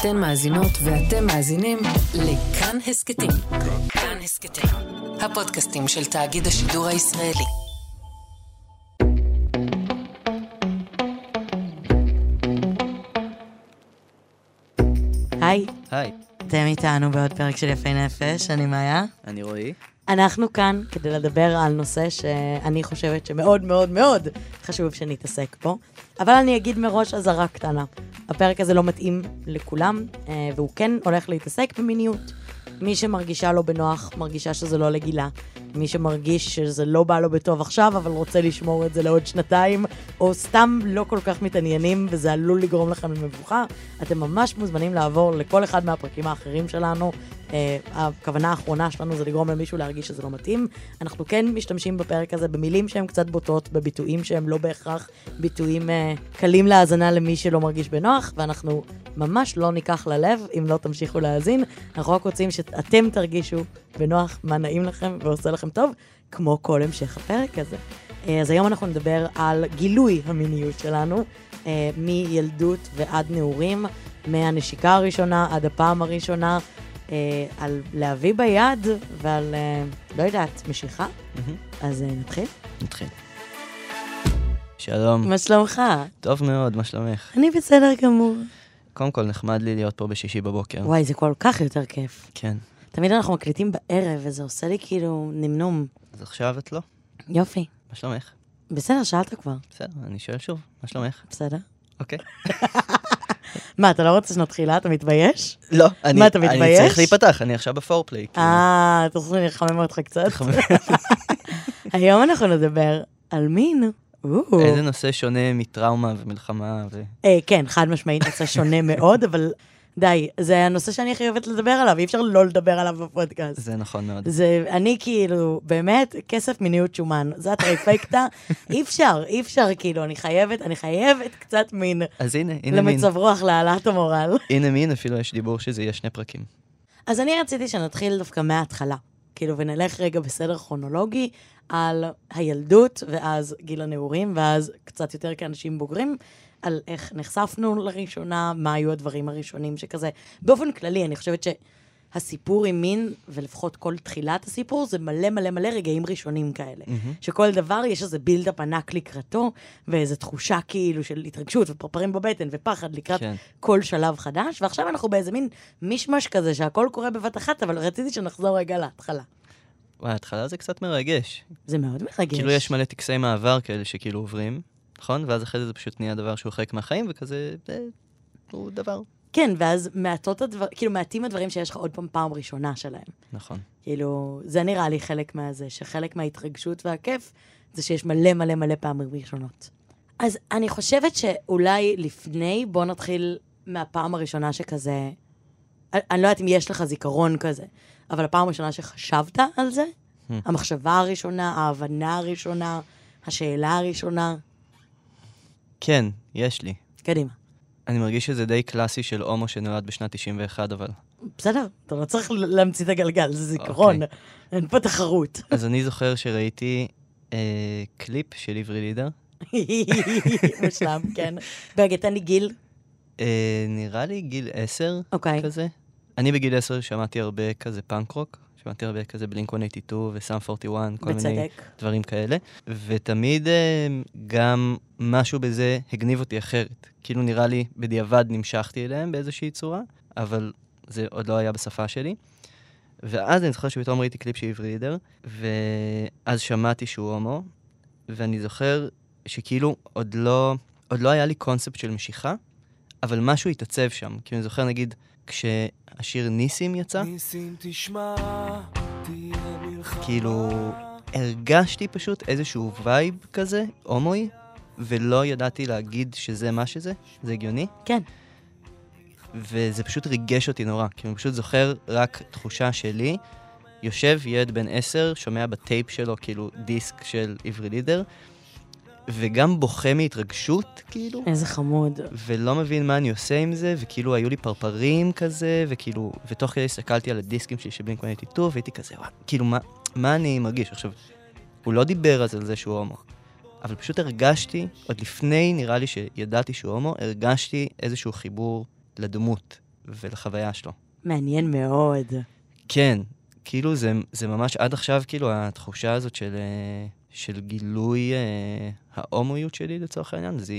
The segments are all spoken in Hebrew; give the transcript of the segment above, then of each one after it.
אתן מאזינות ואתם מאזינים לכאן הסכתים. כאן הסכתים, הפודקאסטים של תאגיד השידור הישראלי. היי, היי, אתם איתנו בעוד פרק של יפי נפש, אני מאיה. אני רועי. אנחנו כאן כדי לדבר על נושא שאני חושבת שמאוד מאוד מאוד חשוב שנתעסק בו, אבל אני אגיד מראש אזהרה קטנה. הפרק הזה לא מתאים לכולם, אה, והוא כן הולך להתעסק במיניות. מי שמרגישה לא בנוח, מרגישה שזה לא לגילה. מי שמרגיש שזה לא בא לו בטוב עכשיו, אבל רוצה לשמור את זה לעוד שנתיים, או סתם לא כל כך מתעניינים, וזה עלול לגרום לכם למבוכה, אתם ממש מוזמנים לעבור לכל אחד מהפרקים האחרים שלנו. Uh, הכוונה האחרונה שלנו זה לגרום למישהו להרגיש שזה לא מתאים. אנחנו כן משתמשים בפרק הזה במילים שהן קצת בוטות, בביטויים שהם לא בהכרח ביטויים uh, קלים להאזנה למי שלא מרגיש בנוח, ואנחנו ממש לא ניקח ללב אם לא תמשיכו להאזין. אנחנו רק רוצים שאתם תרגישו בנוח מה נעים לכם ועושה לכם טוב, כמו כל המשך הפרק הזה. Uh, אז היום אנחנו נדבר על גילוי המיניות שלנו, מילדות ועד נעורים, מהנשיקה הראשונה עד הפעם הראשונה. אה, על להביא ביד ועל, אה, לא יודעת, משיכה. אז אה, נתחיל? נתחיל. שלום. מה שלומך? טוב מאוד, מה שלומך? אני בסדר גמור. קודם כל, נחמד לי להיות פה בשישי בבוקר. וואי, זה כל כך יותר כיף. כן. תמיד אנחנו מקליטים בערב, וזה עושה לי כאילו נמנום. אז עכשיו את לא? יופי. מה שלומך? בסדר, שאלת כבר. בסדר, אני שואל שוב, מה שלומך? בסדר. אוקיי. מה, אתה לא רוצה שנתחילה? אתה מתבייש? לא, אני מה, אתה אני מתבייש? צריך להיפתח, אני עכשיו בפורפליי. כאילו. אה, אתה רוצה שאני אחמם אותך קצת? היום אנחנו נדבר על מין. איזה נושא שונה מטראומה ומלחמה ו... אה, כן, חד משמעית נושא שונה מאוד, אבל די, זה הנושא שאני הכי אוהבת לדבר עליו, אי אפשר לא לדבר עליו בפודקאסט. זה נכון מאוד. זה, אני כאילו, באמת, כסף מיניות שומן, זה הטריפקטה, אי אפשר, אי אפשר, כאילו, אני חייבת, אני חייבת קצת מין אז הנה, הנה מין. למצב רוח, להעלאת המורל. הנה מין, אפילו יש דיבור שזה יהיה שני פרקים. אז אני רציתי שנתחיל דווקא מההתחלה, כאילו, ונלך רגע בסדר כרונולוגי על הילדות, ואז גיל הנעורים, ואז קצת יותר כאנשים בוגרים, על איך נחשפנו לראשונה, מה היו הדברים הראשונים שכזה. באופן כללי, אני חושבת שהסיפור עם מין, ולפחות כל תחילת הסיפור, זה מלא מלא מלא רגעים ראשונים כאלה. שכל דבר, יש איזה בילדאפ ענק לקראתו, ואיזו תחושה כאילו של התרגשות ופרפרים בבטן ופחד לקראת כן. כל שלב חדש, ועכשיו אנחנו באיזה מין מישמש כזה שהכל קורה בבת אחת, אבל רציתי שנחזור רגע להתחלה. וואי, ההתחלה זה קצת מרגש. זה מאוד מרגש. כאילו יש מלא טקסי מעבר כאלה שכאילו עוברים, נכון? ואז אחרי זה זה פשוט נהיה דבר שהוא חלק מהחיים, וכזה, זה, הוא דבר. כן, ואז מעטות הדבר, כאילו מעטים הדברים שיש לך עוד פעם פעם ראשונה שלהם. נכון. כאילו, זה נראה לי חלק מהזה, שחלק מההתרגשות והכיף זה שיש מלא מלא מלא פעמים ראשונות. אז אני חושבת שאולי לפני, בוא נתחיל מהפעם הראשונה שכזה... אני, לא יודעת אם יש לך זיכרון כזה, אבל הפעם הראשונה שחשבת על זה, המחשבה הראשונה, ההבנה הראשונה, השאלה הראשונה, כן, יש לי. קדימה. אני מרגיש שזה די קלאסי של הומו שנולד בשנת 91, אבל... בסדר, אתה לא צריך להמציא את הגלגל, זה זיכרון, אוקיי. אין פה תחרות. אז אני זוכר שראיתי אה, קליפ של עברי לידר. מושלם, כן. רגע, תן לי גיל. אה, נראה לי גיל 10 אוקיי. כזה. אני בגיל 10 שמעתי הרבה כזה פאנק רוק. שמעתי הרבה כזה Blink 182 ו Sum 41, כל מיני בצדק. דברים כאלה. ותמיד אה, גם משהו בזה הגניב אותי אחרת. כאילו נראה לי בדיעבד נמשכתי אליהם באיזושהי צורה, אבל זה עוד לא היה בשפה שלי. ואז אני זוכר שפתאום ראיתי קליפ של עברי לידר, ואז שמעתי שהוא הומו, ואני זוכר שכאילו עוד לא, עוד לא היה לי קונספט של משיכה, אבל משהו התעצב שם. כי אני זוכר, נגיד, כשהשיר ניסים יצא, ניסים תשמע, תהיה מלחמה. כאילו, הרגשתי פשוט איזשהו vibe כזה, הומואי, ולא ידעתי להגיד שזה מה שזה, זה הגיוני, כן. וזה פשוט ריגש אותי נורא, כי אני פשוט זוכר רק תחושה שלי, יושב ילד בן עשר, שומע בטייפ שלו כאילו דיסק של עברי לידר, וגם בוכה מהתרגשות, כאילו, איזה חמוד. ולא מבין מה אני עושה עם זה, וכאילו היו לי פרפרים כזה, וכאילו, ותוך כדי הסתכלתי על הדיסקים שלי של בלינק 182, והייתי כזה, וואי, כאילו, מה, מה אני מרגיש? עכשיו, הוא לא דיבר אז על זה שהוא הומו, אבל פשוט הרגשתי, עוד לפני, נראה לי שידעתי שהוא הומו, הרגשתי איזשהו חיבור לדמות. ולחוויה שלו. מעניין מאוד. כן, כאילו זה, זה ממש עד עכשיו, כאילו, התחושה הזאת של, אה, של גילוי אה, ההומואיות שלי לצורך העניין, זה,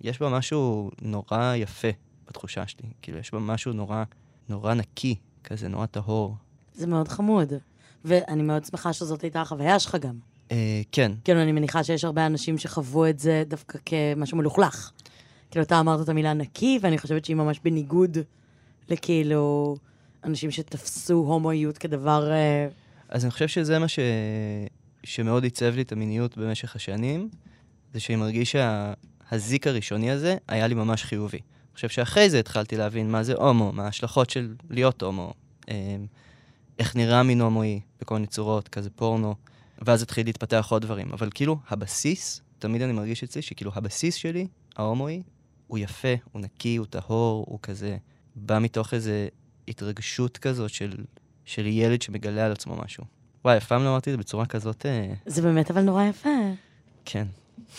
יש בה משהו נורא יפה בתחושה שלי. כאילו, יש בה משהו נורא, נורא נקי, כזה נורא טהור. זה מאוד חמוד. ואני מאוד שמחה שזאת הייתה החוויה שלך גם. אה, כן, כאילו, אני מניחה שיש הרבה אנשים שחוו את זה דווקא כמשהו מלוכלך. כאילו, אתה אמרת את המילה נקי, ואני חושבת שהיא ממש בניגוד לכאילו אנשים שתפסו הומואיות כדבר... אה, אז אני חושב שזה מה ש... שמאוד עיצב לי את המיניות במשך השנים, זה שאני מרגיש שהזיק הראשוני הזה היה לי ממש חיובי. אני חושב שאחרי זה התחלתי להבין מה זה הומו, מה ההשלכות של להיות הומו, אה, איך נראה מין הומואי בכל מיני צורות, כזה פורנו, ואז התחיל להתפתח עוד דברים. אבל כאילו, הבסיס, תמיד אני מרגיש אצלי שכאילו הבסיס שלי, ההומואי, הוא יפה, הוא נקי, הוא טהור, הוא כזה, בא מתוך איזו התרגשות כזאת של, של ילד שמגלה על עצמו משהו. וואי, אף פעם לא אמרתי את זה בצורה כזאת, אה, זה באמת אבל נורא יפה. כן.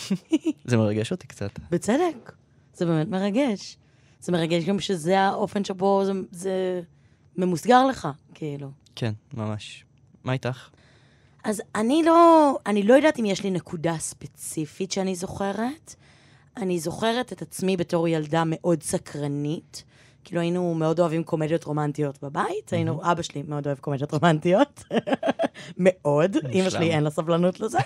זה מרגש אותי קצת. בצדק. זה באמת מרגש. זה מרגש גם שזה האופן שבו זה, זה ממוסגר לך, כאילו. כן, ממש. מה איתך? אז אני לא, אני לא יודעת אם יש לי נקודה ספציפית שאני זוכרת. אני זוכרת את עצמי בתור ילדה מאוד סקרנית. כאילו היינו מאוד אוהבים קומדיות רומנטיות בבית, היינו, אבא שלי מאוד אוהב קומדיות רומנטיות. מאוד. אמא שלי אין לה סבלנות לזה.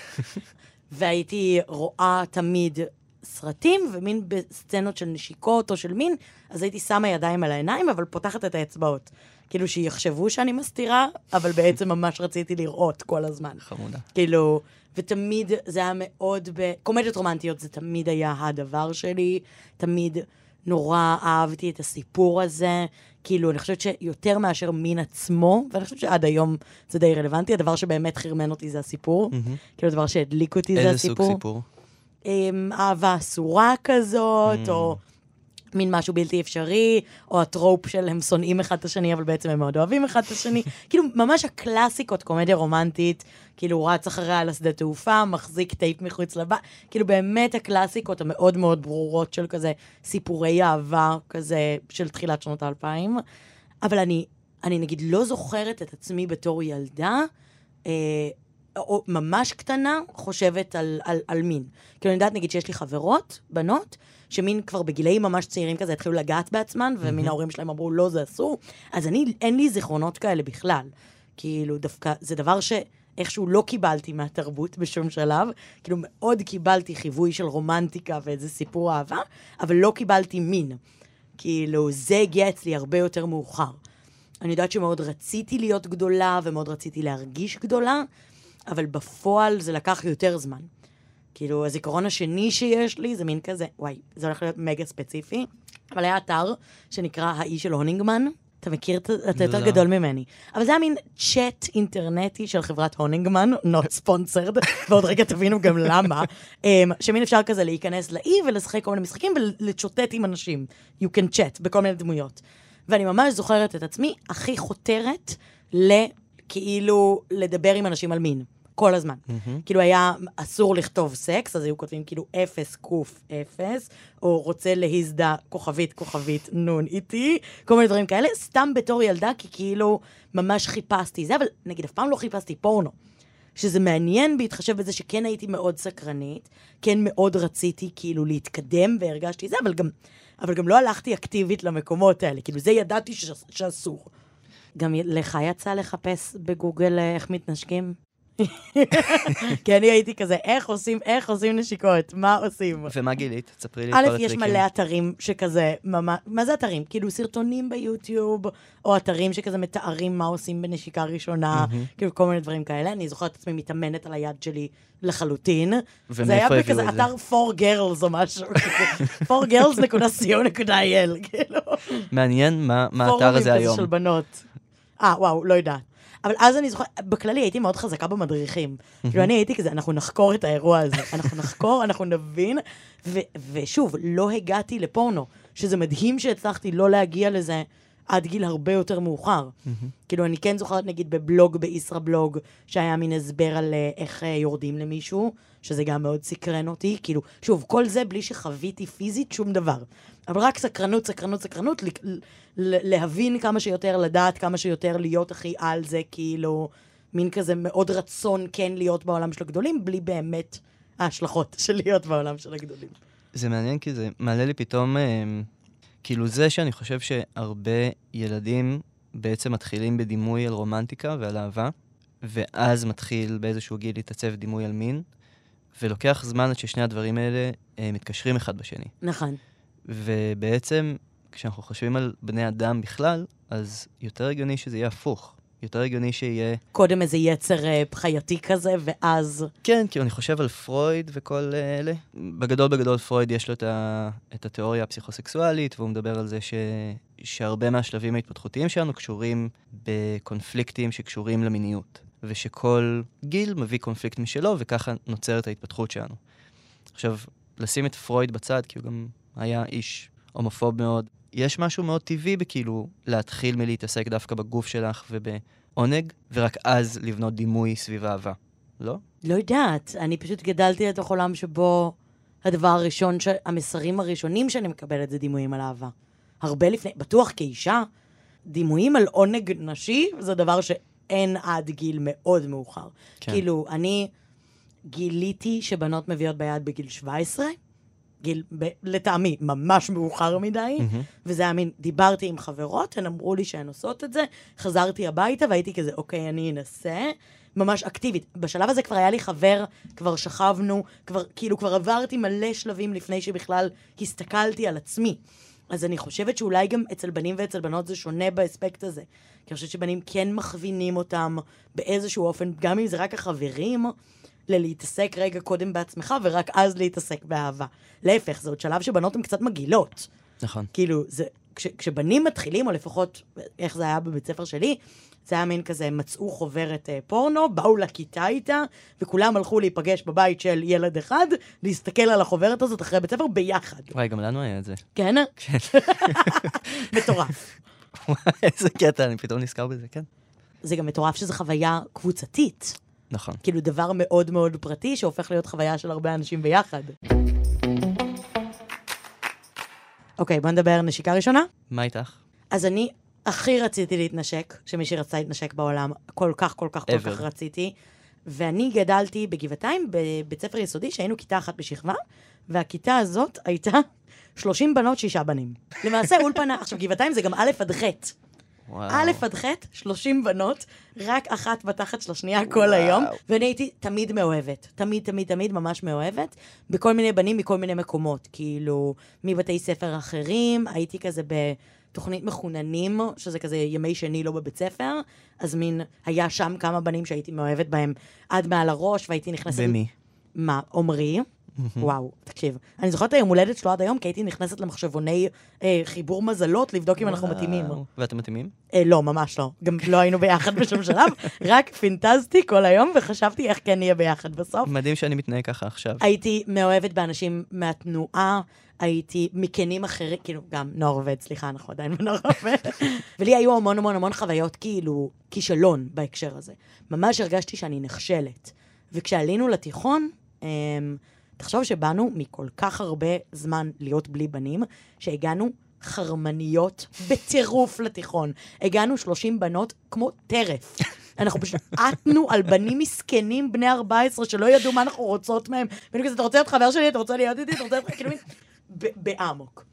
והייתי רואה תמיד סרטים, ומין בסצנות של נשיקות או של מין, אז הייתי שמה ידיים על העיניים, אבל פותחת את האצבעות. כאילו שיחשבו שאני מסתירה, אבל בעצם ממש רציתי לראות כל הזמן. חמודה. כאילו, ותמיד זה היה מאוד ב... קומדיות רומנטיות זה תמיד היה הדבר שלי, תמיד נורא אהבתי את הסיפור הזה. כאילו, אני חושבת שיותר מאשר מין עצמו, ואני חושבת שעד היום זה די רלוונטי, הדבר שבאמת חרמן אותי זה הסיפור. מהמם. כאילו, הדבר שהדליק אותי זה איזה סוג הסיפור. סיפור? עם אהבה אסורה כזאת, Mm. או מין משהו בלתי אפשרי, או ה trope של הם שונאים אחד את השני, אבל בעצם הם מאוד אוהבים אחד את השני. כאילו, ממש הקלאסיקות, קומדיה רומנטית, כאילו, רץ אחריה על השדה תעופה, מחזיק טייפ מחוץ לבית, כאילו, באמת הקלאסיקות המאוד מאוד ברורות של כזה סיפורי אהבה, כזה, של תחילת שנות האלפיים. אבל אני, אני נגיד לא זוכרת את עצמי בתור ילדה, אה, או ממש קטנה, חושבת על, על, על מין. כאילו, אני יודעת, נגיד, שיש לי חברות, בנות, שמין כבר בגילאים ממש צעירים כזה התחילו לגעת בעצמן, ומין ההורים שלהם אמרו, לא, זה אסור. אז אני, אין לי זיכרונות כאלה בכלל. כאילו, דווקא, זה דבר שאיכשהו לא קיבלתי מהתרבות בשום שלב. כאילו, מאוד קיבלתי חיווי של רומנטיקה ואיזה סיפור אהבה, אבל לא קיבלתי מין. כאילו, זה הגיע אצלי הרבה יותר מאוחר. אני יודעת שמאוד רציתי להיות גדולה, ומאוד רציתי להרגיש גדולה, אבל בפועל זה לקח יותר זמן. כאילו, הזיכרון השני שיש לי זה מין כזה, וואי, זה הולך להיות מגה ספציפי, אבל היה אתר שנקרא האי של הונינגמן. אתה מכיר? את- אתה יותר לא. גדול ממני. אבל זה היה מין צ'אט אינטרנטי של חברת הונינגמן, not sponsored, ועוד רגע תבינו גם למה, אמ, שמין אפשר כזה להיכנס לאי ולשחק כל מיני משחקים ולצ'וטט עם אנשים. You can chat בכל מיני דמויות. ואני ממש זוכרת את עצמי הכי חותרת לכאילו לדבר עם אנשים על מין. כל הזמן. כאילו היה אסור לכתוב סקס, אז היו כותבים כאילו אפס קוף אפס, או רוצה להזדה כוכבית כוכבית נון איתי, כל מיני דברים כאלה, סתם בתור ילדה, כי כאילו ממש חיפשתי זה, אבל נגיד אף פעם לא חיפשתי פורנו. שזה מעניין בהתחשב בזה שכן הייתי מאוד סקרנית, כן מאוד רציתי כאילו להתקדם והרגשתי זה, אבל גם, אבל גם לא הלכתי אקטיבית למקומות האלה, כאילו זה ידעתי ש- שאסור. גם לך יצא לחפש בגוגל אה, איך מתנשקים? כי אני הייתי כזה, איך עושים, איך עושים נשיקות? מה עושים? ומה גילית? תספרי לי את א', כל יש הטריקים. מלא אתרים שכזה, ממש, מה זה אתרים? כאילו סרטונים ביוטיוב, או אתרים שכזה מתארים מה עושים בנשיקה ראשונה, כאילו כל מיני דברים כאלה. אני זוכרת את עצמי מתאמנת על היד שלי לחלוטין. זה היה בכזה את זה? אתר 4girls או משהו, 4girls.co.il, כאילו. מעניין מה האתר פורומים הזה כזה היום. של בנות. אה, וואו, לא יודעת. אבל אז אני זוכרת, בכללי הייתי מאוד חזקה במדריכים. כאילו, אני הייתי כזה, אנחנו נחקור את האירוע הזה. אנחנו נחקור, אנחנו נבין. ו- ושוב, לא הגעתי לפורנו, שזה מדהים שהצלחתי לא להגיע לזה עד גיל הרבה יותר מאוחר. כאילו, אני כן זוכרת, נגיד, בבלוג, בישראבלוג, שהיה מין הסבר על אה, איך אה, יורדים למישהו, שזה גם מאוד סקרן אותי. כאילו, שוב, כל זה בלי שחוויתי פיזית שום דבר. אבל רק סקרנות, סקרנות, סקרנות, להבין כמה שיותר, לדעת כמה שיותר, להיות הכי על זה, כאילו, מין כזה מאוד רצון כן להיות בעולם של הגדולים, בלי באמת ההשלכות של להיות בעולם של הגדולים. זה מעניין כי זה מעלה לי פתאום, אה, כאילו זה שאני חושב שהרבה ילדים בעצם מתחילים בדימוי על רומנטיקה ועל אהבה, ואז מתחיל באיזשהו גיל להתעצב דימוי על מין, ולוקח זמן עד ששני הדברים האלה אה, מתקשרים אחד בשני. נכון. ובעצם, כשאנחנו חושבים על בני אדם בכלל, אז יותר הגיוני שזה יהיה הפוך. יותר הגיוני שיהיה... קודם איזה יצר אה, חייתי כזה, ואז... כן, כאילו אני חושב על פרויד וכל אה, אלה. בגדול בגדול פרויד יש לו את, ה... את התיאוריה הפסיכוסקסואלית, והוא מדבר על זה ש... שהרבה מהשלבים ההתפתחותיים שלנו קשורים בקונפליקטים שקשורים למיניות. ושכל גיל מביא קונפליקט משלו, וככה נוצרת ההתפתחות שלנו. עכשיו, לשים את פרויד בצד, כי הוא גם היה איש הומופוב מאוד, יש משהו מאוד טבעי בכאילו להתחיל מלהתעסק דווקא בגוף שלך ובעונג, ורק אז לבנות דימוי סביב אהבה, לא? לא יודעת, אני פשוט גדלתי לתוך עולם שבו הדבר הראשון, ש... המסרים הראשונים שאני מקבלת זה דימויים על אהבה. הרבה לפני, בטוח כאישה, דימויים על עונג נשי זה דבר שאין עד גיל מאוד מאוחר. כן. כאילו, אני גיליתי שבנות מביאות ביד בגיל 17, גיל, ב, לטעמי, ממש מאוחר מדי, מהמם. וזה היה מין, דיברתי עם חברות, הן אמרו לי שהן עושות את זה, חזרתי הביתה והייתי כזה, אוקיי, אני אנסה. ממש אקטיבית. בשלב הזה כבר היה לי חבר, כבר שכבנו, כבר, כאילו, כבר עברתי מלא שלבים לפני שבכלל הסתכלתי על עצמי. אז אני חושבת שאולי גם אצל בנים ואצל בנות זה שונה באספקט הזה. כי אני חושבת שבנים כן מכווינים אותם באיזשהו אופן, גם אם זה רק החברים, ללהתעסק רגע קודם בעצמך, ורק אז להתעסק באהבה. להפך, זה עוד שלב שבנות הן קצת מגעילות. נכון. כאילו, זה, כש, כשבנים מתחילים, או לפחות איך זה היה בבית ספר שלי, זה היה מין כזה, מצאו חוברת אה, פורנו, באו לכיתה איתה, וכולם הלכו להיפגש בבית של ילד אחד, להסתכל על החוברת הזאת אחרי בית ספר ביחד. וואי, גם לנו היה את זה. כן? כן. מטורף. איזה קטע, אני פתאום נזכר בזה, כן. זה גם מטורף שזו חוויה קבוצתית. נכון. כאילו, דבר מאוד מאוד פרטי, שהופך להיות חוויה של הרבה אנשים ביחד. אוקיי, בוא נדבר נשיקה ראשונה. מה איתך? אז אני הכי רציתי להתנשק, שמישהי רצתה להתנשק בעולם, כל כך, כל כך, כל. כך רציתי. ואני גדלתי בגבעתיים, בבית ספר יסודי, שהיינו כיתה אחת בשכבה, והכיתה הזאת הייתה 30 בנות, שישה בנים. למעשה, אולפנה, עכשיו, גבעתיים זה גם א' עד ח'. א' עד ח', 30 בנות, רק אחת בתחת של השנייה כל היום, ואני הייתי תמיד מאוהבת. תמיד, תמיד, תמיד ממש מאוהבת, בכל מיני בנים מכל מיני מקומות. כאילו, מבתי ספר אחרים, הייתי כזה בתוכנית מחוננים, שזה כזה ימי שני לא בבית ספר, אז מין, היה שם כמה בנים שהייתי מאוהבת בהם עד מעל הראש, והייתי נכנסת... במי? מה, עמרי? וואו, תקשיב. אני זוכרת את היום הולדת שלו עד היום, כי הייתי נכנסת למחשבוני אה, חיבור מזלות לבדוק אם אנחנו מתאימים. ואתם מתאימים? אה, לא, ממש לא. גם לא היינו ביחד בשום שלב, רק פינטזתי כל היום וחשבתי איך כן נהיה ביחד בסוף. מדהים שאני מתנהג ככה עכשיו. הייתי מאוהבת באנשים מהתנועה, הייתי מקנים אחרים, כאילו, גם נוער עובד, סליחה, אנחנו עדיין בנוער עובד. ולי היו המון המון המון חוויות כאילו כישלון בהקשר הזה. ממש הרגשתי שאני נכשלת. וכשעלינו לתיכון, אמ, תחשוב שבאנו מכל כך הרבה זמן להיות בלי בנים, שהגענו חרמניות בטירוף לתיכון. הגענו 30 בנות כמו טרף. אנחנו פשוט עטנו על בנים מסכנים בני 14 שלא ידעו מה אנחנו רוצות מהם. והיינו כזה, אתה רוצה להיות חבר שלי? אתה רוצה להיות איתי? אתה רוצה. כאילו, באמוק.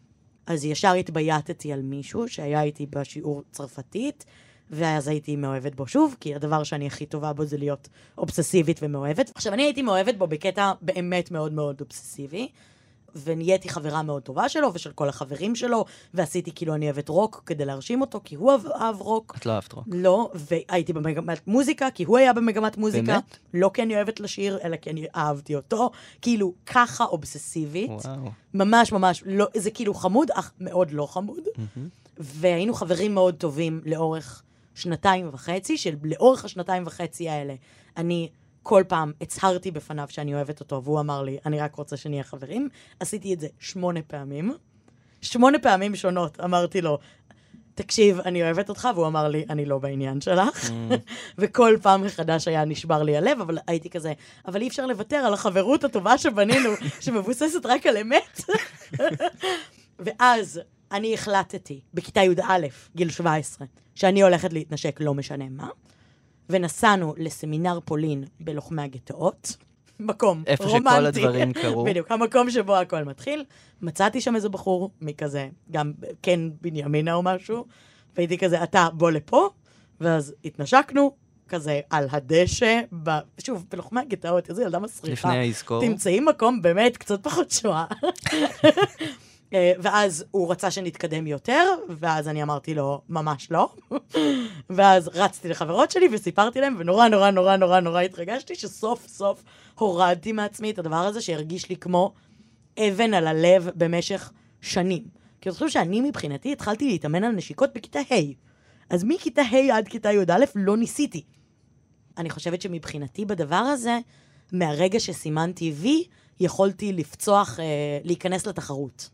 אז ישר התבייתתי על מישהו שהיה איתי בשיעור צרפתית, ואז הייתי מאוהבת בו שוב, כי הדבר שאני הכי טובה בו זה להיות אובססיבית ומאוהבת. עכשיו, אני הייתי מאוהבת בו בקטע באמת מאוד מאוד אובססיבי, ונהייתי חברה מאוד טובה שלו ושל כל החברים שלו, ועשיתי כאילו אני אוהבת רוק כדי להרשים אותו, כי הוא אהב- אהב רוק. את לא אהבת רוק. לא, והייתי במגמת מוזיקה, כי הוא היה במגמת מוזיקה. באמת? לא כי אני אוהבת לשיר, אלא כי אני אהבתי אותו. כאילו, ככה אובססיבית. וואו. ממש ממש, לא, זה כאילו חמוד, אך מאוד לא חמוד. והיינו חברים מאוד טובים לאורך שנתיים וחצי, שלאורך השנתיים וחצי האלה, אני כל פעם הצהרתי בפניו שאני אוהבת אותו, והוא אמר לי, אני רק רוצה שנהיה חברים. עשיתי את זה שמונה פעמים. שמונה פעמים שונות אמרתי לו, תקשיב, אני אוהבת אותך, והוא אמר לי, אני לא בעניין שלך. Mm. וכל פעם מחדש היה נשבר לי הלב, אבל הייתי כזה, אבל אי אפשר לוותר על החברות הטובה שבנינו, שמבוססת רק על אמת. ואז אני החלטתי, בכיתה י"א, גיל 17, שאני הולכת להתנשק לא משנה מה, ונסענו לסמינר פולין בלוחמי הגטאות. מקום איפה רומנטי. שכל הדברים קרו. בדיוק, המקום שבו הכל מתחיל. מצאתי שם איזה בחור מכזה, גם כן בנימינה או משהו, והייתי כזה, אתה בוא לפה, ואז התנשקנו, כזה על הדשא, ב... שוב, בלוחמי הגטאות, איזו ילדה מסריחה. לפני האזכור. תמצאי מקום באמת קצת פחות שואה. אה, ואז הוא רצה שנתקדם יותר, ואז אני אמרתי לו, ממש לא. ואז רצתי לחברות שלי וסיפרתי להם, ונורא נורא נורא נורא נורא התרגשתי שסוף סוף הורדתי מעצמי את הדבר הזה שהרגיש לי כמו אבן על הלב במשך שנים. כי אני חושב שאני מבחינתי התחלתי להתאמן על נשיקות בכיתה ה'. אז מכיתה ה' עד כיתה י"א לא ניסיתי. אני חושבת שמבחינתי בדבר הזה, מהרגע שסימנתי וי, יכולתי לפצוח, אה, להיכנס לתחרות.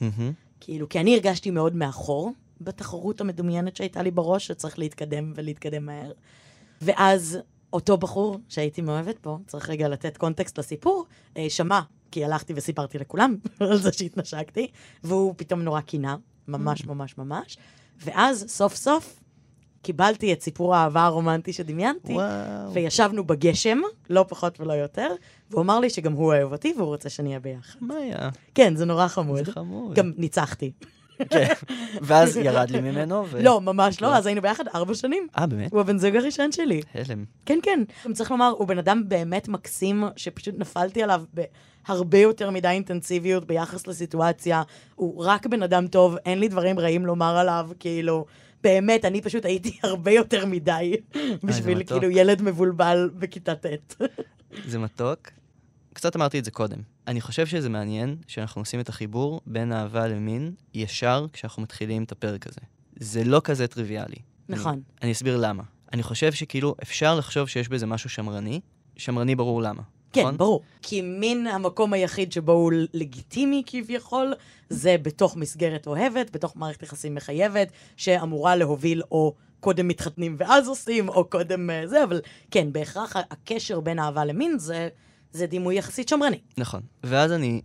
מהמם. כאילו, כי אני הרגשתי מאוד מאחור בתחרות המדומיינת שהייתה לי בראש, שצריך להתקדם ולהתקדם מהר. ואז אותו בחור שהייתי מאוהבת בו, צריך רגע לתת קונטקסט לסיפור, אה, שמע, כי הלכתי וסיפרתי לכולם על זה שהתנשקתי, והוא פתאום נורא קינה, ממש ממש ממש, ואז סוף סוף קיבלתי את סיפור האהבה הרומנטי שדמיינתי, וואו. וישבנו בגשם, לא פחות ולא יותר, והוא אמר לי שגם הוא אוהב אותי והוא רוצה שנהיה ביחד. מה היה? כן, זה נורא חמוד. זה חמוד. גם ניצחתי. כן. ואז ירד לי ממנו, ו... לא, ממש לא. לא, אז היינו ביחד ארבע שנים. אה, באמת? הוא הבן זוג הראשון שלי. הלם. כן, כן. גם צריך לומר, הוא בן אדם באמת מקסים, שפשוט נפלתי עליו בהרבה יותר מדי אינטנסיביות ביחס לסיטואציה. הוא רק בן אדם טוב, אין לי דברים רעים לומר עליו, כאילו, באמת, אני פשוט הייתי הרבה יותר מדי בשביל מתוק. כאילו ילד מבולבל בכיתה ט'. זה מתוק. קצת אמרתי את זה קודם. אני חושב שזה מעניין שאנחנו עושים את החיבור בין אהבה למין ישר כשאנחנו מתחילים את הפרק הזה. זה לא כזה טריוויאלי. נכון. אני, אני אסביר למה. אני חושב שכאילו אפשר לחשוב שיש בזה משהו שמרני, שמרני ברור למה. כן, נכון? ברור. כי מין המקום היחיד שבו הוא לגיטימי כביכול, זה בתוך מסגרת אוהבת, בתוך מערכת יחסים מחייבת, שאמורה להוביל או קודם מתחתנים ואז עושים, או קודם אה, זה, אבל כן, בהכרח הקשר בין אהבה למין זה, זה דימוי יחסית שמרני. נכון. ואז אני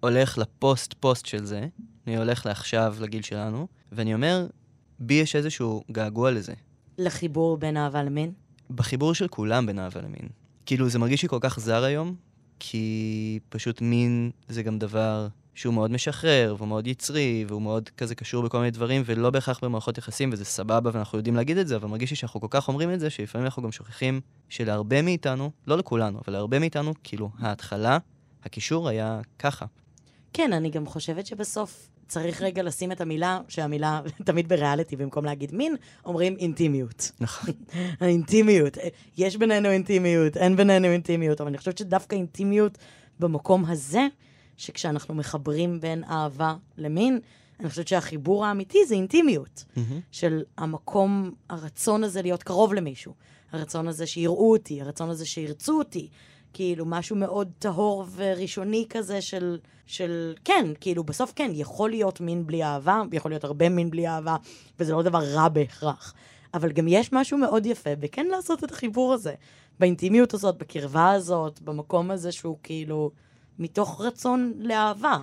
הולך לפוסט-פוסט של זה, אני הולך לעכשיו, לגיל שלנו, ואני אומר, בי יש איזשהו געגוע לזה. לחיבור בין אהבה למין. בחיבור של כולם בין אהבה למין. כאילו, זה מרגיש לי כל כך זר היום, כי פשוט מין זה גם דבר שהוא מאוד משחרר, והוא מאוד יצרי, והוא מאוד כזה קשור בכל מיני דברים, ולא בהכרח במערכות יחסים, וזה סבבה, ואנחנו יודעים להגיד את זה, אבל מרגיש לי שאנחנו כל כך אומרים את זה, שלפעמים אנחנו גם שוכחים שלהרבה מאיתנו, לא לכולנו, אבל להרבה מאיתנו, כאילו, ההתחלה, הקישור היה ככה. כן, אני גם חושבת שבסוף צריך רגע לשים את המילה, שהמילה תמיד בריאליטי, במקום להגיד מין, אומרים אינטימיות. נכון. האינטימיות. יש בינינו אינטימיות, אין בינינו אינטימיות, אבל אני חושבת שדווקא אינטימיות במקום הזה, שכשאנחנו מחברים בין אהבה למין, אני חושבת שהחיבור האמיתי זה אינטימיות. מהמם. של המקום, הרצון הזה להיות קרוב למישהו. הרצון הזה שיראו אותי, הרצון הזה שירצו אותי. כאילו, משהו מאוד טהור וראשוני כזה של, של, כן, כאילו, בסוף כן, יכול להיות מין בלי אהבה, יכול להיות הרבה מין בלי אהבה, וזה לא דבר רע בהכרח. אבל גם יש משהו מאוד יפה בכן לעשות את החיבור הזה. באינטימיות הזאת, בקרבה הזאת, במקום הזה שהוא כאילו מתוך רצון לאהבה.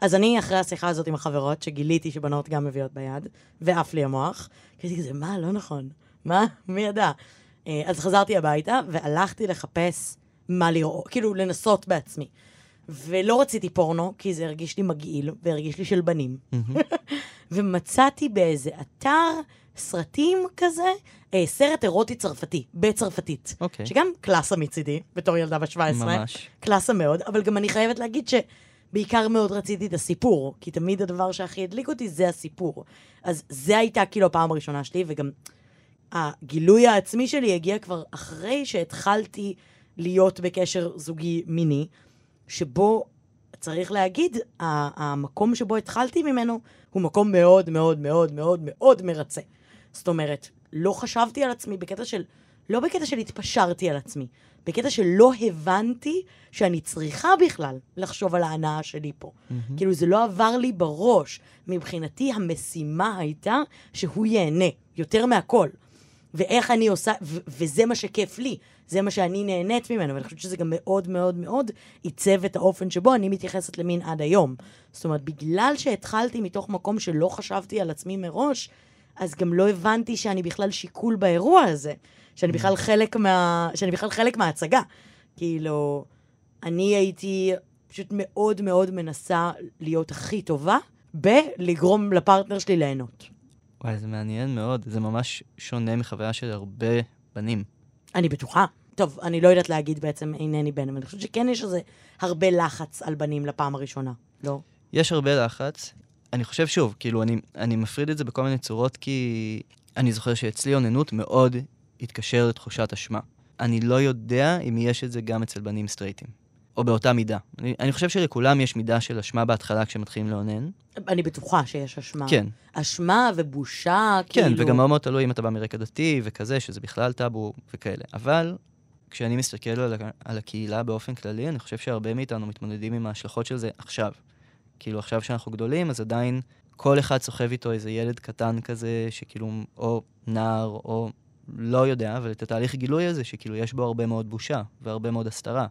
אז אני, אחרי השיחה הזאת עם החברות, שגיליתי שבנות גם מביאות ביד, ועף לי המוח, הייתי כזה, מה, לא נכון. מה? מי ידע? אה, אז חזרתי הביתה, והלכתי לחפש מה לראות, כאילו, לנסות בעצמי. ולא רציתי פורנו, כי זה הרגיש לי מגעיל, והרגיש לי של בנים. ומצאתי באיזה אתר סרטים כזה, אה, סרט אירוטי צרפתי, בצרפתית. אוקיי. שגם קלאסה מצידי, בתור ילדה בת 17. ממש. קלאסה מאוד, אבל גם אני חייבת להגיד שבעיקר מאוד רציתי את הסיפור, כי תמיד הדבר שהכי הדליק אותי זה הסיפור. אז זה הייתה כאילו הפעם הראשונה שלי, וגם הגילוי העצמי שלי הגיע כבר אחרי שהתחלתי להיות בקשר זוגי מיני, שבו, צריך להגיד, המקום שבו התחלתי ממנו הוא מקום מאוד מאוד מאוד מאוד מאוד מרצה. זאת אומרת, לא חשבתי על עצמי בקטע של לא בקטע של התפשרתי על עצמי, בקטע שלא הבנתי שאני צריכה בכלל לחשוב על ההנאה שלי פה. Mm-hmm. כאילו, זה לא עבר לי בראש. מבחינתי, המשימה הייתה שהוא ייהנה, יותר מהכל. ואיך אני עושה, ו- וזה מה שכיף לי, זה מה שאני נהנית ממנו, ואני חושבת שזה גם מאוד מאוד מאוד עיצב את האופן שבו אני מתייחסת למין עד היום. זאת אומרת, בגלל שהתחלתי מתוך מקום שלא חשבתי על עצמי מראש, אז גם לא הבנתי שאני בכלל שיקול באירוע הזה, שאני בכלל חלק, מה, שאני בכלל חלק מההצגה. כאילו, אני הייתי פשוט מאוד מאוד מנסה להיות הכי טובה בלגרום לפרטנר שלי ליהנות. וואי, זה מעניין מאוד. זה ממש שונה מחוויה של הרבה בנים. אני בטוחה. טוב, אני לא יודעת להגיד בעצם אינני בן, אבל אני חושבת שכן יש איזה הרבה לחץ על בנים לפעם הראשונה, לא? יש הרבה לחץ. אני חושב שוב, כאילו, אני, אני מפריד את זה בכל מיני צורות, כי אני זוכר שאצלי אוננות מאוד התקשר לתחושת אשמה. אני לא יודע אם יש את זה גם אצל בנים סטרייטים, או באותה מידה. אני, אני חושב שלכולם יש מידה של אשמה בהתחלה כשמתחילים לאונן. אני בטוחה שיש אשמה. כן. אשמה ובושה, כן, כאילו... וגם מאוד מאוד תלוי אם אתה בא מרקע דתי וכזה, שזה בכלל טאבו וכאלה. אבל כשאני מסתכל על, על הקהילה באופן כללי, אני חושב שהרבה מאיתנו מתמודדים עם ההשלכות של זה עכשיו. כאילו, עכשיו שאנחנו גדולים, אז עדיין כל אחד סוחב איתו איזה ילד קטן כזה, שכאילו, או נער, או לא יודע, אבל את התהליך גילוי הזה, שכאילו יש בו הרבה מאוד בושה והרבה מאוד הסתרה.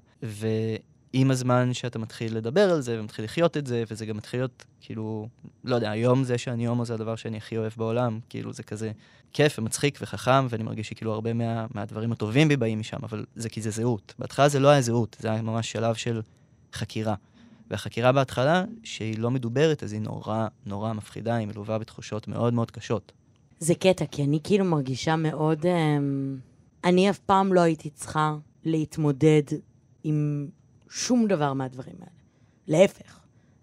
ועם הזמן שאתה מתחיל לדבר על זה ומתחיל לחיות את זה, וזה גם מתחיל להיות, כאילו, לא יודע, היום זה שאני הומו זה הדבר שאני הכי אוהב בעולם, כאילו, זה כזה כיף ומצחיק וחכם, ואני מרגיש שכאילו הרבה מה, מהדברים הטובים בי באים משם, אבל זה כי זה זהות. בהתחלה זה לא היה זהות, זה היה ממש שלב של חקירה. והחקירה בהתחלה, שהיא לא מדוברת, אז היא נורא נורא מפחידה, היא מלווה בתחושות מאוד מאוד קשות. זה קטע, כי אני כאילו מרגישה מאוד... אמ, אני אף פעם לא הייתי צריכה להתמודד עם שום דבר מהדברים האלה. להפך.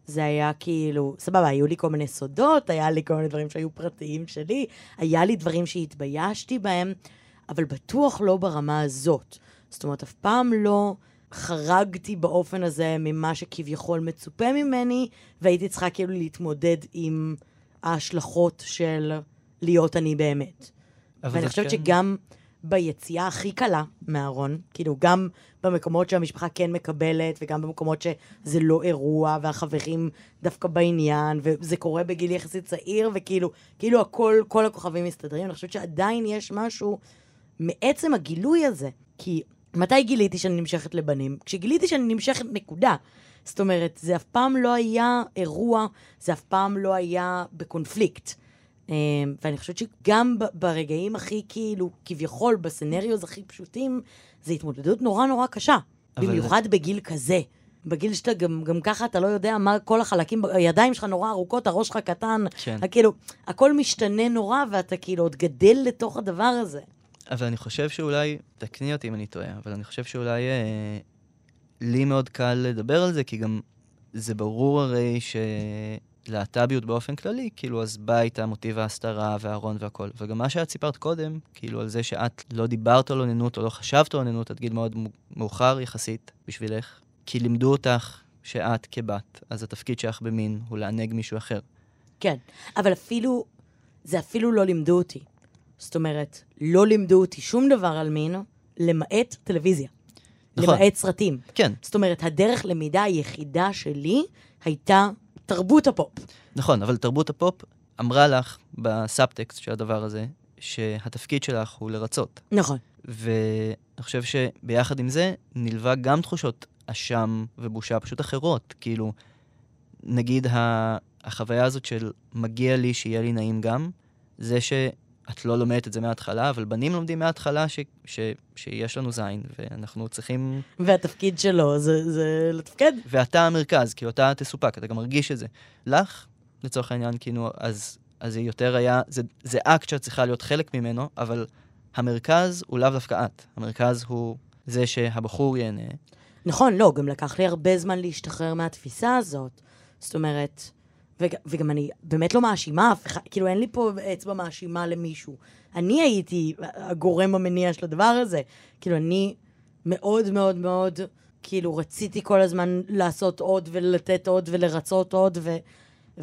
זה היה כאילו, סבבה, היו לי כל מיני סודות, היה לי כל מיני דברים שהיו פרטיים שלי, היה לי דברים שהתביישתי בהם, אבל בטוח לא ברמה הזאת. זאת אומרת, אף פעם לא חרגתי באופן הזה ממה שכביכול מצופה ממני, והייתי צריכה כאילו להתמודד עם ההשלכות של להיות אני באמת. ואני חושבת כן- שגם ביציאה הכי קלה מהארון, כאילו גם במקומות שהמשפחה כן מקבלת, וגם במקומות שזה לא אירוע, והחברים דווקא בעניין, וזה קורה בגיל יחסית צעיר, וכאילו, כאילו הכל, כל הכוכבים מסתדרים, אני חושבת שעדיין יש משהו מעצם הגילוי הזה. כי מתי גיליתי שאני נמשכת לבנים? כשגיליתי שאני נמשכת נקודה. זאת אומרת, זה אף פעם לא היה אירוע, זה אף פעם לא היה בקונפליקט. אמ, ואני חושבת שגם ברגעים הכי כאילו, כביכול, בסצנריוז הכי פשוטים, זו התמודדות נורא נורא קשה. במיוחד בגיל כזה. בגיל שאתה גם, גם ככה אתה לא יודע מה כל החלקים, הידיים שלך נורא ארוכות, הראש שלך קטן, כן. כאילו, הכל משתנה נורא, ואתה כאילו עוד גדל לתוך הדבר הזה. אבל אני חושב שאולי, תקני אותי אם אני טועה, אבל אני חושב שאולי אה, לי מאוד קל לדבר על זה, כי גם זה ברור הרי שלהט"ביות באופן כללי, כאילו, אז בא איתה מוטיב ההסתרה והארון והכל. וגם מה שאת סיפרת קודם, כאילו, על זה שאת לא דיברת על אוננות או לא חשבת על אוננות עד גיל מאוד מאוחר יחסית בשבילך, כי לימדו אותך שאת כבת, אז התפקיד שלך במין הוא לענג מישהו אחר. כן, אבל אפילו, זה אפילו לא לימדו אותי. זאת אומרת, לא לימדו אותי שום דבר על מין, למעט טלוויזיה. נכון. למעט סרטים. כן, זאת אומרת, הדרך למידה היחידה שלי הייתה תרבות הפופ. נכון, אבל תרבות הפופ אמרה לך בסאבטקסט של הדבר הזה, שהתפקיד שלך הוא לרצות. נכון. ואני חושב שביחד עם זה נלווה גם תחושות אשם ובושה פשוט אחרות. כאילו, נגיד החוויה הזאת של מגיע לי שיהיה לי נעים גם, זה שאת לא לומדת את זה מההתחלה, אבל בנים לומדים מההתחלה ש- ש- שיש לנו זין, ואנחנו צריכים... והתפקיד שלו זה, זה לתפקד. ואתה המרכז, כאילו אתה תסופק, אתה גם מרגיש את זה. לך, לצורך העניין, כאילו, אז, אז זה יותר היה, זה, זה אקט שאת צריכה להיות חלק ממנו, אבל המרכז הוא לאו דווקא את. המרכז הוא זה שהבחור ייהנה. נכון, לא, גם לקח לי הרבה זמן להשתחרר מהתפיסה הזאת. זאת אומרת, וג, וגם אני באמת לא מאשימה אף אחד, כאילו אין לי פה אצבע מאשימה למישהו. אני הייתי הגורם המניע של הדבר הזה. כאילו, אני מאוד מאוד מאוד, כאילו, רציתי כל הזמן לעשות עוד ולתת עוד ולרצות עוד, ו,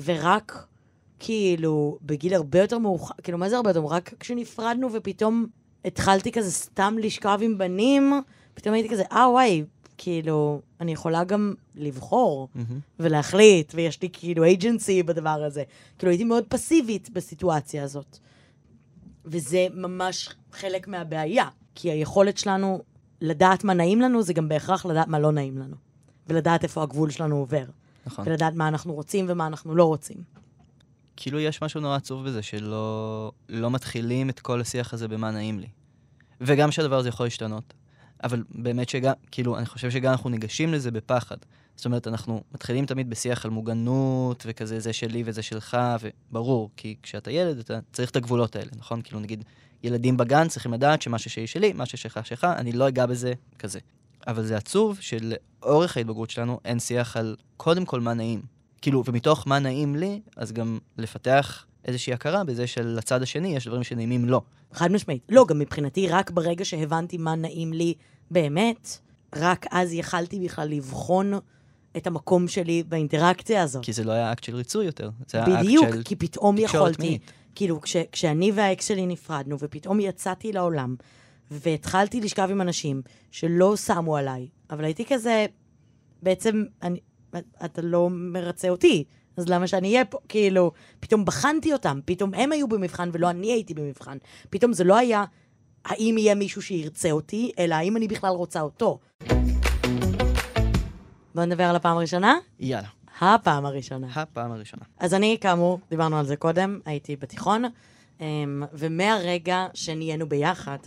ורק, כאילו, בגיל הרבה יותר מאוחר, כאילו, מה זה הרבה יותר? רק כשנפרדנו ופתאום התחלתי כזה סתם לשכב עם בנים, פתאום הייתי כזה, אה, וואי, כאילו, אני יכולה גם לבחור מהמם. ולהחליט, ויש לי כאילו agency בדבר הזה. כאילו, הייתי מאוד פסיבית בסיטואציה הזאת. וזה ממש חלק מהבעיה, כי היכולת שלנו לדעת מה נעים לנו, זה גם בהכרח לדעת מה לא נעים לנו. ולדעת איפה הגבול שלנו עובר. נכון. ולדעת מה אנחנו רוצים ומה אנחנו לא רוצים. כאילו יש משהו נורא עצוב בזה, שלא לא מתחילים את כל השיח הזה במה נעים לי. וגם שהדבר הזה יכול להשתנות. אבל באמת שגם, כאילו, אני חושב שגם אנחנו ניגשים לזה בפחד. זאת אומרת, אנחנו מתחילים תמיד בשיח על מוגנות, וכזה זה שלי וזה שלך, וברור, כי כשאתה ילד, אתה צריך את הגבולות האלה, נכון? כאילו, נגיד, ילדים בגן צריכים לדעת שמה ששלי שלי, מה ששלך שלך, אני לא אגע בזה, כזה. אבל זה עצוב שלאורך ההתבגרות שלנו אין שיח על קודם כל מה נעים. כאילו, ומתוך מה נעים לי, אז גם לפתח איזושהי הכרה בזה שלצד השני יש דברים שנעימים לו. חד משמעית. לא, גם מבחינתי, רק ברגע שהבנתי מה נעים לי באמת, רק אז יכלתי בכלל לבחון את המקום שלי באינטראקציה הזאת. כי זה לא היה אקט של ריצוי יותר, זה היה בדיוק, אקט של... כי פתאום תקשורת יכולתי, מינית. כאילו, כש, כשאני והאקס שלי נפרדנו, ופתאום יצאתי לעולם, והתחלתי לשכב עם אנשים שלא שמו עליי, אבל הייתי כזה, בעצם, אני, אתה לא מרצה אותי, אז למה שאני אהיה פה? כאילו, פתאום בחנתי אותם, פתאום הם היו במבחן ולא אני הייתי במבחן. פתאום זה לא היה האם יהיה מישהו שירצה אותי, אלא האם אני בכלל רוצה אותו. בואו נדבר על הפעם הראשונה? יאללה, הפעם הראשונה. הפעם הראשונה. אז אני, כאמור, דיברנו על זה קודם, הייתי בתיכון, אמ, ומהרגע שנהיינו ביחד,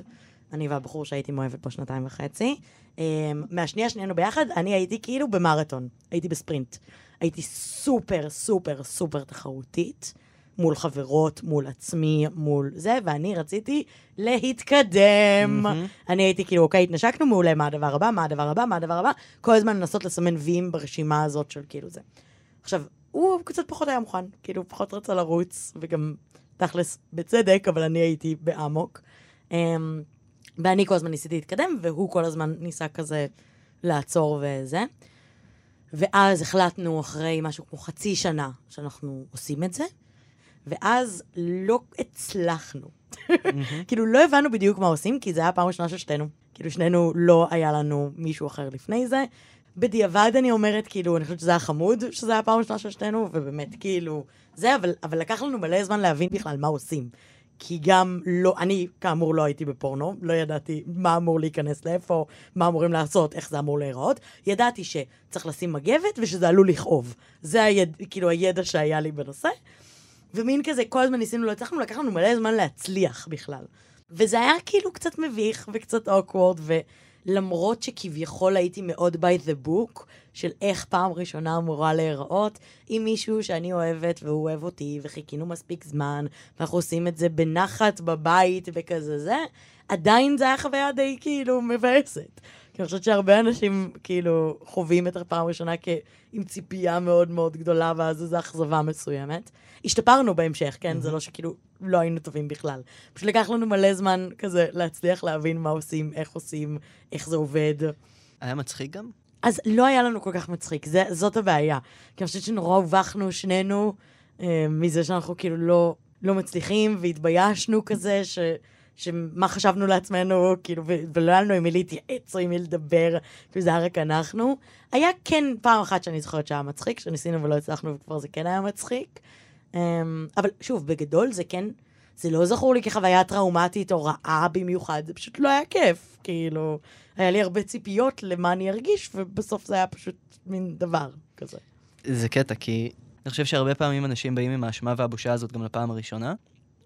אני והבחור שהייתי מאוהבת בו שנתיים וחצי, אמ, מהשנייה שנהיינו ביחד, אני הייתי כאילו במרתון, הייתי בספרינט. הייתי סופר, סופר, סופר תחרותית, מול חברות, מול עצמי, מול זה, ואני רציתי להתקדם. מהמם. אני הייתי כאילו, אוקיי, התנשקנו מעולה, מה הדבר הבא, מה הדבר הבא, מה הדבר הבא, כל הזמן לנסות לסמן ויים ברשימה הזאת של כאילו זה. עכשיו, הוא קצת פחות היה מוכן, כאילו, פחות רצה לרוץ, וגם תכלס בצדק, אבל אני הייתי באמוק. אמ, ואני כל הזמן ניסיתי להתקדם, והוא כל הזמן ניסה כזה לעצור וזה. ואז החלטנו אחרי משהו כמו חצי שנה שאנחנו עושים את זה, ואז לא הצלחנו. כאילו, לא הבנו בדיוק מה עושים, כי זה היה הפעם הראשונה של שתינו. כאילו, שנינו לא היה לנו מישהו אחר לפני זה. בדיעבד אני אומרת, כאילו, אני חושבת שזה היה חמוד, שזה היה הפעם הראשונה של שתינו, ובאמת, כאילו, זה, אבל, אבל לקח לנו מלא זמן להבין בכלל מה עושים. כי גם לא, אני כאמור לא הייתי בפורנו, לא ידעתי מה אמור להיכנס לאיפה, מה אמורים לעשות, איך זה אמור להיראות. ידעתי שצריך לשים מגבת ושזה עלול לכאוב. זה היד, כאילו הידע שהיה לי בנושא. ומין כזה, כל הזמן ניסינו, לא הצלחנו, לקח לנו מלא זמן להצליח בכלל. וזה היה כאילו קצת מביך וקצת אוקוורד, ולמרות שכביכול הייתי מאוד by the book, של איך פעם ראשונה אמורה להיראות, עם מישהו שאני אוהבת והוא אוהב אותי, וחיכינו מספיק זמן, ואנחנו עושים את זה בנחת בבית וכזה זה, עדיין זה היה חוויה די כאילו מבאסת. כי אני חושבת שהרבה אנשים כאילו חווים את הפעם הראשונה כ... עם ציפייה מאוד מאוד גדולה, ואז איזו אכזבה מסוימת. השתפרנו בהמשך, כן? זה לא שכאילו לא היינו טובים בכלל. פשוט לקח לנו מלא זמן כזה להצליח להבין מה עושים, איך עושים, איך זה עובד. היה מצחיק גם? אז לא היה לנו כל כך מצחיק, זה, זאת הבעיה. כי אני חושבת שנורא הובכנו שנינו אה, מזה שאנחנו כאילו לא, לא מצליחים, והתביישנו כזה, ש, שמה חשבנו לעצמנו, כאילו, ולא היה לנו עם מי להתייעץ או עם מי לדבר, כאילו זה היה רק אנחנו. היה כן פעם אחת שאני זוכרת שהיה מצחיק, שניסינו ולא הצלחנו, וכבר זה כן היה מצחיק. אה, אבל שוב, בגדול זה כן, זה לא זכור לי כחוויה טראומטית או רעה במיוחד, זה פשוט לא היה כיף, כאילו, היה לי הרבה ציפיות למה אני ארגיש, ובסוף זה היה פשוט מין דבר כזה. זה קטע, כי אני חושב שהרבה פעמים אנשים באים עם האשמה והבושה הזאת גם לפעם הראשונה,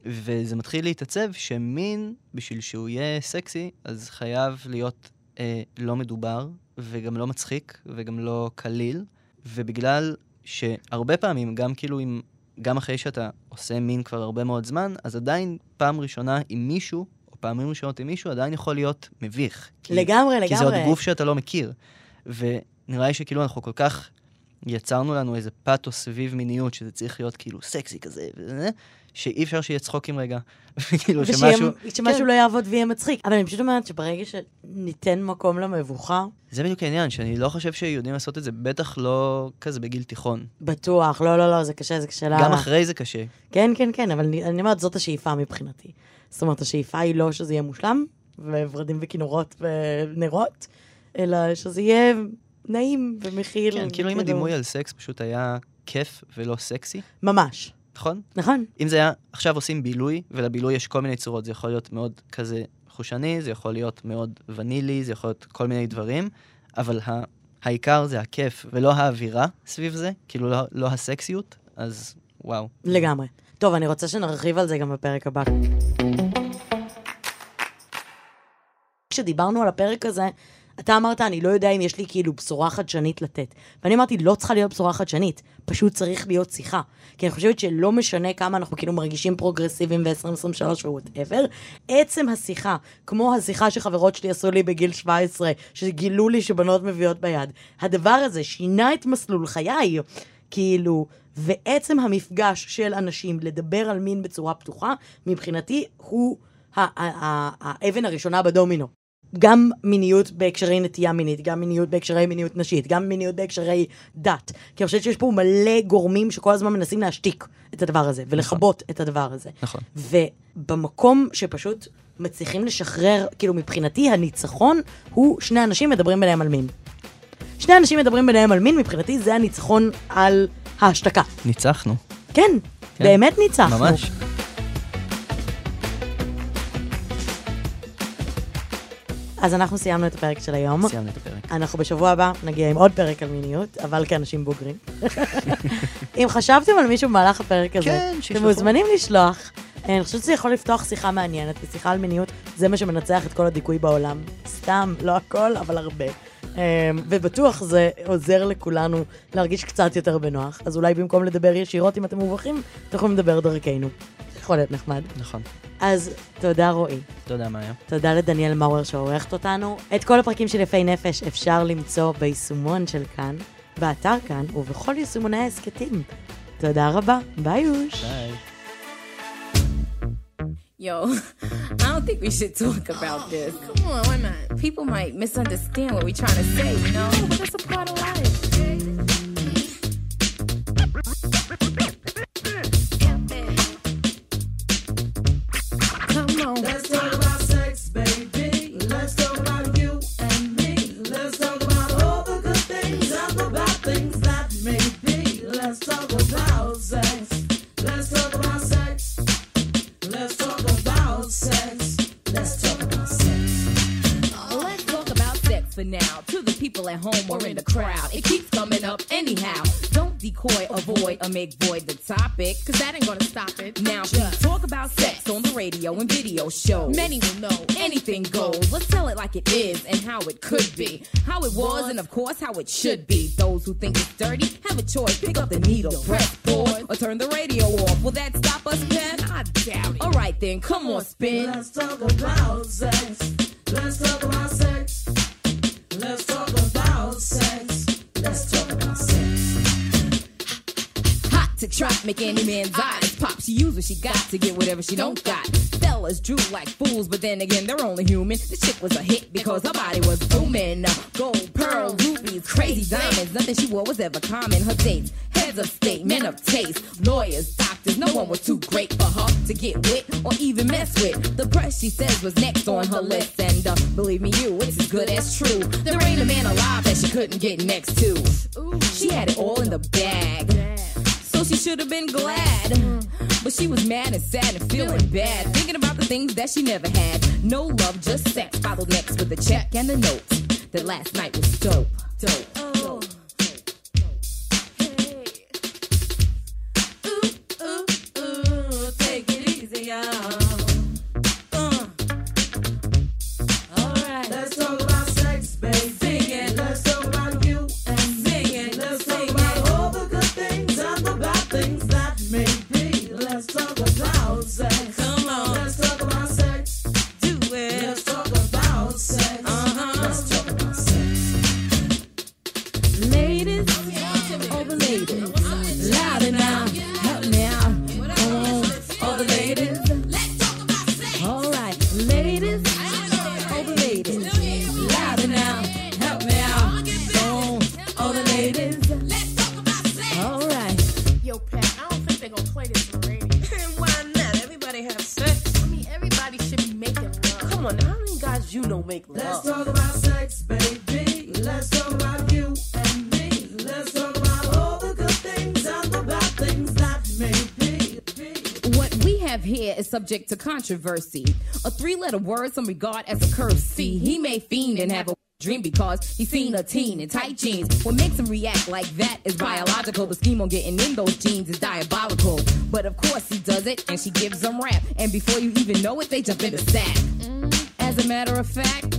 וזה מתחיל להתעצב שמין, בשביל שהוא יהיה סקסי, אז חייב להיות אה, לא מדובר, וגם לא מצחיק, וגם לא קליל, ובגלל שהרבה פעמים, גם כאילו עם... גם אחרי שאתה עושה מין כבר הרבה מאוד זמן, אז עדיין פעם ראשונה עם מישהו, או פעמים ראשונות עם מישהו, עדיין יכול להיות מביך. כי- לגמרי, לגמרי. כי זה עוד גוף שאתה לא מכיר. ונראה לי שכאילו אנחנו כל כך יצרנו לנו איזה פאתוס סביב מיניות, שזה צריך להיות כאילו סקסי כזה, וזה, שאי אפשר שיהיה צחוקים רגע. כאילו שמשהו... שמשהו לא יעבוד ויהיה מצחיק. אבל אני פשוט אומרת שברגע שניתן מקום למבוכה, זה בדיוק העניין, שאני לא חושב שיודעים לעשות את זה, בטח לא כזה בגיל תיכון. בטוח, לא, לא, לא, זה קשה, זה קשה. גם. אחרי זה קשה. כן, כן, כן, אבל אני, אני אומרת, זאת השאיפה מבחינתי. זאת אומרת, השאיפה היא לא שזה יהיה מושלם, וורדים וכינורות ונרות, אלא שזה יהיה נעים ומכיל. כן, כאילו אם הדימוי על סקס פשוט היה כיף ולא סקסי, ממש. נכון? נכון. אם זה היה, עכשיו עושים בילוי, ולבילוי יש כל מיני צורות, זה יכול להיות מאוד כזה חושני, זה יכול להיות מאוד ונילי, זה יכול להיות כל מיני דברים, אבל ה- העיקר זה הכיף ולא האווירה סביב זה, כאילו לא, לא הסקסיות, אז וואו. לגמרי. טוב, אני רוצה שנרחיב על זה גם בפרק הבא. כשדיברנו על הפרק הזה, אתה אמרת, אני לא יודע אם יש לי כאילו בשורה חדשנית לתת. ואני אמרתי, לא צריכה להיות בשורה חדשנית, פשוט צריך להיות שיחה. כי אני חושבת שלא משנה כמה אנחנו כאילו מרגישים פרוגרסיביים ב-2023 ו-whatever, עצם השיחה, כמו השיחה שחברות שלי עשו לי בגיל 17, שגילו לי שבנות מביאות ביד, הדבר הזה שינה את מסלול חיי. כאילו, ועצם המפגש של אנשים לדבר על מין בצורה פתוחה, מבחינתי הוא האבן הראשונה בדומינו. גם מיניות בהקשרי נטייה מינית, גם מיניות בהקשרי מיניות נשית, גם מיניות בהקשרי דת. כי אני חושבת שיש פה מלא גורמים שכל הזמן מנסים להשתיק את הדבר הזה, ולכבות את הדבר הזה. נכון. ובמקום שפשוט מצליחים לשחרר, כאילו מבחינתי הניצחון הוא שני אנשים מדברים ביניהם על מין. שני אנשים מדברים ביניהם על מין, מבחינתי זה הניצחון על ההשתקה. ניצחנו, כן, כן. באמת ניצחנו. ממש. אז אנחנו סיימנו את הפרק של היום. סיימנו את הפרק. אנחנו בשבוע הבא נגיע עם עוד פרק על מיניות, אבל כאנשים בוגרים. אם חשבתם על מישהו במהלך הפרק הזה, כן, אתם. מוזמנים לשלוח. אני חושבת שזה יכול לפתוח שיחה מעניינת, ושיחה על מיניות זה מה שמנצח את כל הדיכוי בעולם. סתם, לא הכל, אבל הרבה. אמ, ובטוח זה עוזר לכולנו להרגיש קצת יותר בנוח. אז אולי במקום לדבר ישירות אם אתם מובכים, אתם יכולים לדבר דרכנו. יכול להיות נחמד. נכון. אז תודה רועי. תודה, מאיה. תודה לדניאל מאואר שעורכת אותנו. את כל הפרקים של יפי נפש אפשר למצוא ביישומון של כאן, באתר כאן ובכל יישומוני ההסכתים. תודה רבה, ביי יוש. ביי. Yo, I don't think we should talk about this. Come on, why not? People might misunderstand what we're trying to say, you know? But that's a part of life. Video. Many will know anything goes. Let's tell it like it is and how it could be. How it was, and of course, how it should be. Those who think it's dirty have a choice. Pick up the needle, press pause, or turn the radio off. Will that stop us, Pen? I doubt it. Alright then, come on, spin. Let's talk about sex. Trap, make any man's eyes pop. She use what she got to get whatever she don't got. Fellas drew like fools, but then again, they're only human. This chick was a hit because her body was booming. Gold, pearl, rubies, crazy diamonds. Nothing she wore was ever common. Her dates, heads of state, men of taste, lawyers, doctors. No one was too great for her to get with or even mess with. The press, she says, was next on her list. And uh, believe me, you, it's as good as true. There ain't a man alive that she couldn't get next to. She had it all in the bag. She should have been glad. But she was mad and sad and feeling bad. Thinking about the things that she never had. No love, just sex. Followed next with a check and a note. That last night was dope. Dope. Subject to controversy. A three letter word some regard as a curse. See, he may fiend and have a dream because he's seen a teen in tight jeans. What makes him react like that is biological. The scheme on getting in those jeans is diabolical. But of course he does it and she gives him rap. And before you even know it, they jump in the sack. As a matter of fact,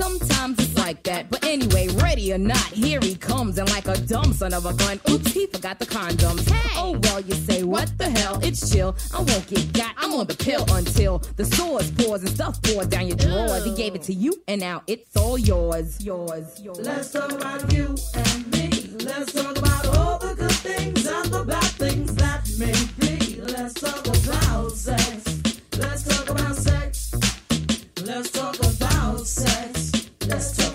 Sometimes it's like that. But anyway, ready or not, here he comes. And like a dumb son of a gun, oops, he forgot the condoms. Hey. Oh well, you say, what the hell? It's chill. I won't get got. I'm on the pill until the sores pours and stuff pours down your drawers. Ew. He gave it to you, and now it's all yours. Yours, yours. Let's talk about you and me. Let's talk about all the good things and the bad things that may be. Let's talk about sex. Let's talk about sex. Let's talk about sex. Let's.